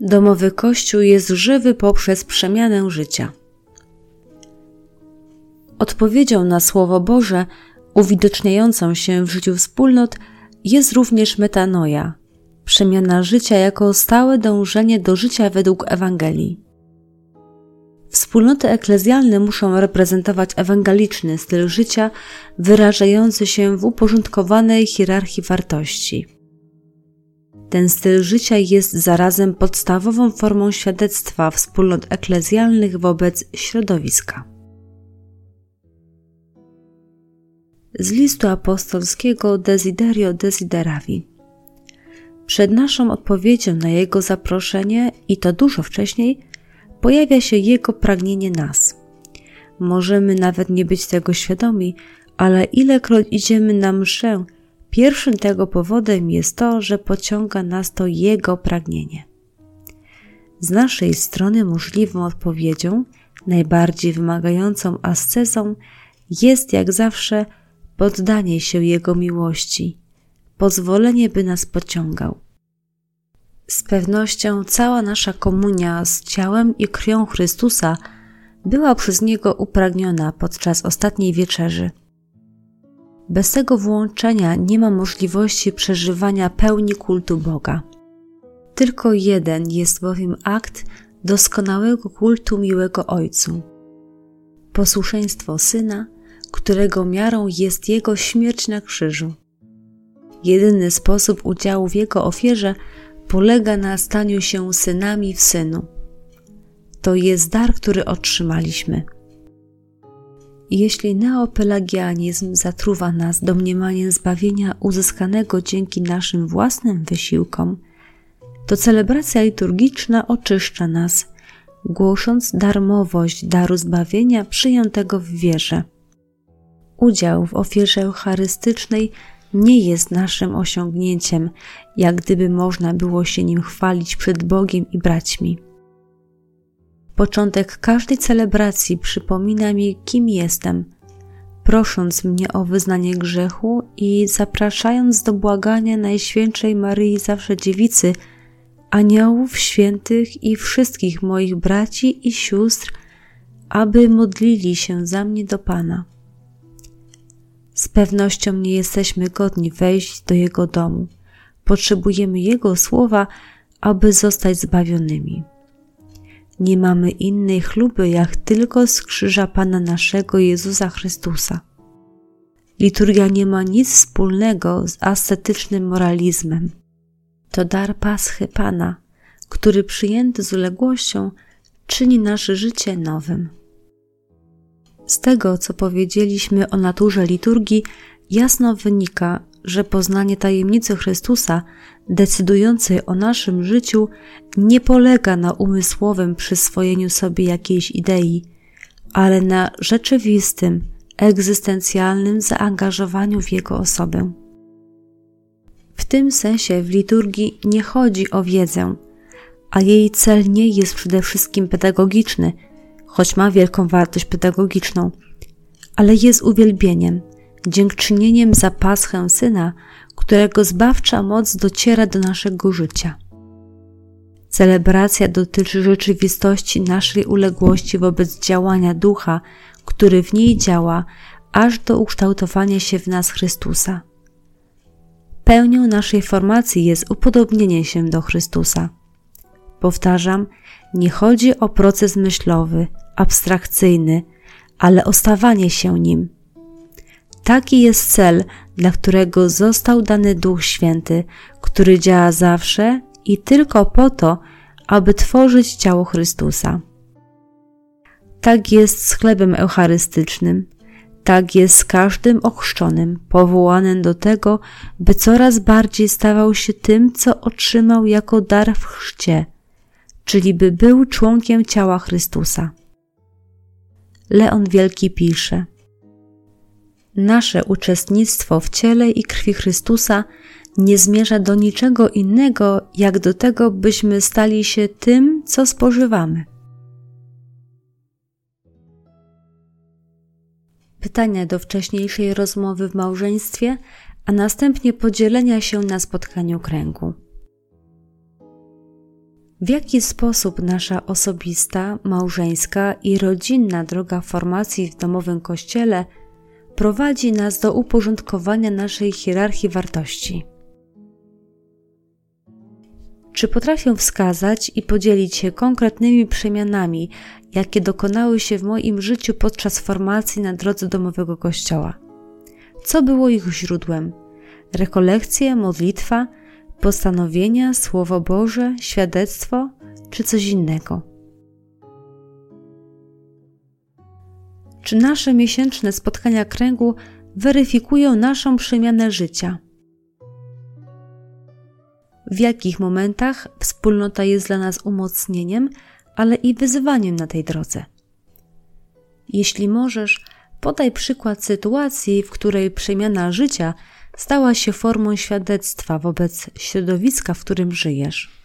Domowy Kościół jest żywy poprzez przemianę życia. Odpowiedzią na Słowo Boże, uwidoczniającą się w życiu wspólnot, jest również metanoja, przemiana życia jako stałe dążenie do życia według Ewangelii. Wspólnoty eklezjalne muszą reprezentować ewangeliczny styl życia wyrażający się w uporządkowanej hierarchii wartości. Ten styl życia jest zarazem podstawową formą świadectwa wspólnot eklezjalnych wobec środowiska. Z listu apostolskiego Desiderio Desideravi. Przed naszą odpowiedzią na jego zaproszenie, i to dużo wcześniej, pojawia się Jego pragnienie nas. Możemy nawet nie być tego świadomi, ale ilekroć idziemy na mszę, pierwszym tego powodem jest to, że pociąga nas to Jego pragnienie. Z naszej strony możliwą odpowiedzią, najbardziej wymagającą ascezą, jest jak zawsze poddanie się Jego miłości, pozwolenie, by nas pociągał. Z pewnością cała nasza komunia z ciałem i krwią Chrystusa była przez Niego upragniona podczas ostatniej wieczerzy. Bez tego włączenia nie ma możliwości przeżywania pełni kultu Boga. Tylko jeden jest bowiem akt doskonałego kultu miłego Ojcu. Posłuszeństwo Syna, którego miarą jest Jego śmierć na krzyżu. Jedyny sposób udziału w Jego ofierze polega na staniu się synami w synu. To jest dar, który otrzymaliśmy. Jeśli neopelagianizm zatruwa nas domniemaniem zbawienia uzyskanego dzięki naszym własnym wysiłkom, to celebracja liturgiczna oczyszcza nas, głosząc darmowość daru zbawienia przyjętego w wierze. Udział w ofierze eucharystycznej nie jest naszym osiągnięciem, jak gdyby można było się nim chwalić przed Bogiem i braćmi. Początek każdej celebracji przypomina mi, kim jestem, prosząc mnie o wyznanie grzechu i zapraszając do błagania Najświętszej Maryi Zawsze Dziewicy, aniołów świętych i wszystkich moich braci i sióstr, aby modlili się za mnie do Pana. Z pewnością nie jesteśmy godni wejść do Jego domu. Potrzebujemy Jego słowa, aby zostać zbawionymi. Nie mamy innej chluby, jak tylko z krzyża Pana naszego Jezusa Chrystusa. Liturgia nie ma nic wspólnego z ascetycznym moralizmem. To dar Paschy Pana, który przyjęty z uległością czyni nasze życie nowym. Z tego, co powiedzieliśmy o naturze liturgii, jasno wynika, że poznanie tajemnicy Chrystusa, decydującej o naszym życiu, nie polega na umysłowym przyswojeniu sobie jakiejś idei, ale na rzeczywistym, egzystencjalnym zaangażowaniu w jego osobę. W tym sensie w liturgii nie chodzi o wiedzę, a jej cel nie jest przede wszystkim pedagogiczny – choć ma wielką wartość pedagogiczną, ale jest uwielbieniem, dziękczynieniem za paschę Syna, którego zbawcza moc dociera do naszego życia. Celebracja dotyczy rzeczywistości naszej uległości wobec działania Ducha, który w niej działa, aż do ukształtowania się w nas Chrystusa. Pełnią naszej formacji jest upodobnienie się do Chrystusa. Powtarzam, nie chodzi o proces myślowy, abstrakcyjny, ale o stawanie się nim. Taki jest cel, dla którego został dany Duch Święty, który działa zawsze i tylko po to, aby tworzyć ciało Chrystusa. Tak jest z chlebem eucharystycznym, tak jest z każdym ochrzczonym, powołanym do tego, by coraz bardziej stawał się tym, co otrzymał jako dar w chrzcie, czyli by był członkiem ciała Chrystusa. Leon Wielki pisze: Nasze uczestnictwo w ciele i krwi Chrystusa nie zmierza do niczego innego, jak do tego, byśmy stali się tym, co spożywamy. Pytania do wcześniejszej rozmowy w małżeństwie, a następnie podzielenia się na spotkaniu kręgu. W jaki sposób nasza osobista, małżeńska i rodzinna droga formacji w domowym kościele prowadzi nas do uporządkowania naszej hierarchii wartości? Czy potrafię wskazać i podzielić się konkretnymi przemianami, jakie dokonały się w moim życiu podczas formacji na drodze domowego kościoła? Co było ich źródłem? Rekolekcje, modlitwa, postanowienia, Słowo Boże, świadectwo czy coś innego? Czy nasze miesięczne spotkania kręgu weryfikują naszą przemianę życia? W jakich momentach wspólnota jest dla nas umocnieniem, ale i wyzwaniem na tej drodze? Jeśli możesz, podaj przykład sytuacji, w której przemiana życia stała się formą świadectwa wobec środowiska, w którym żyjesz.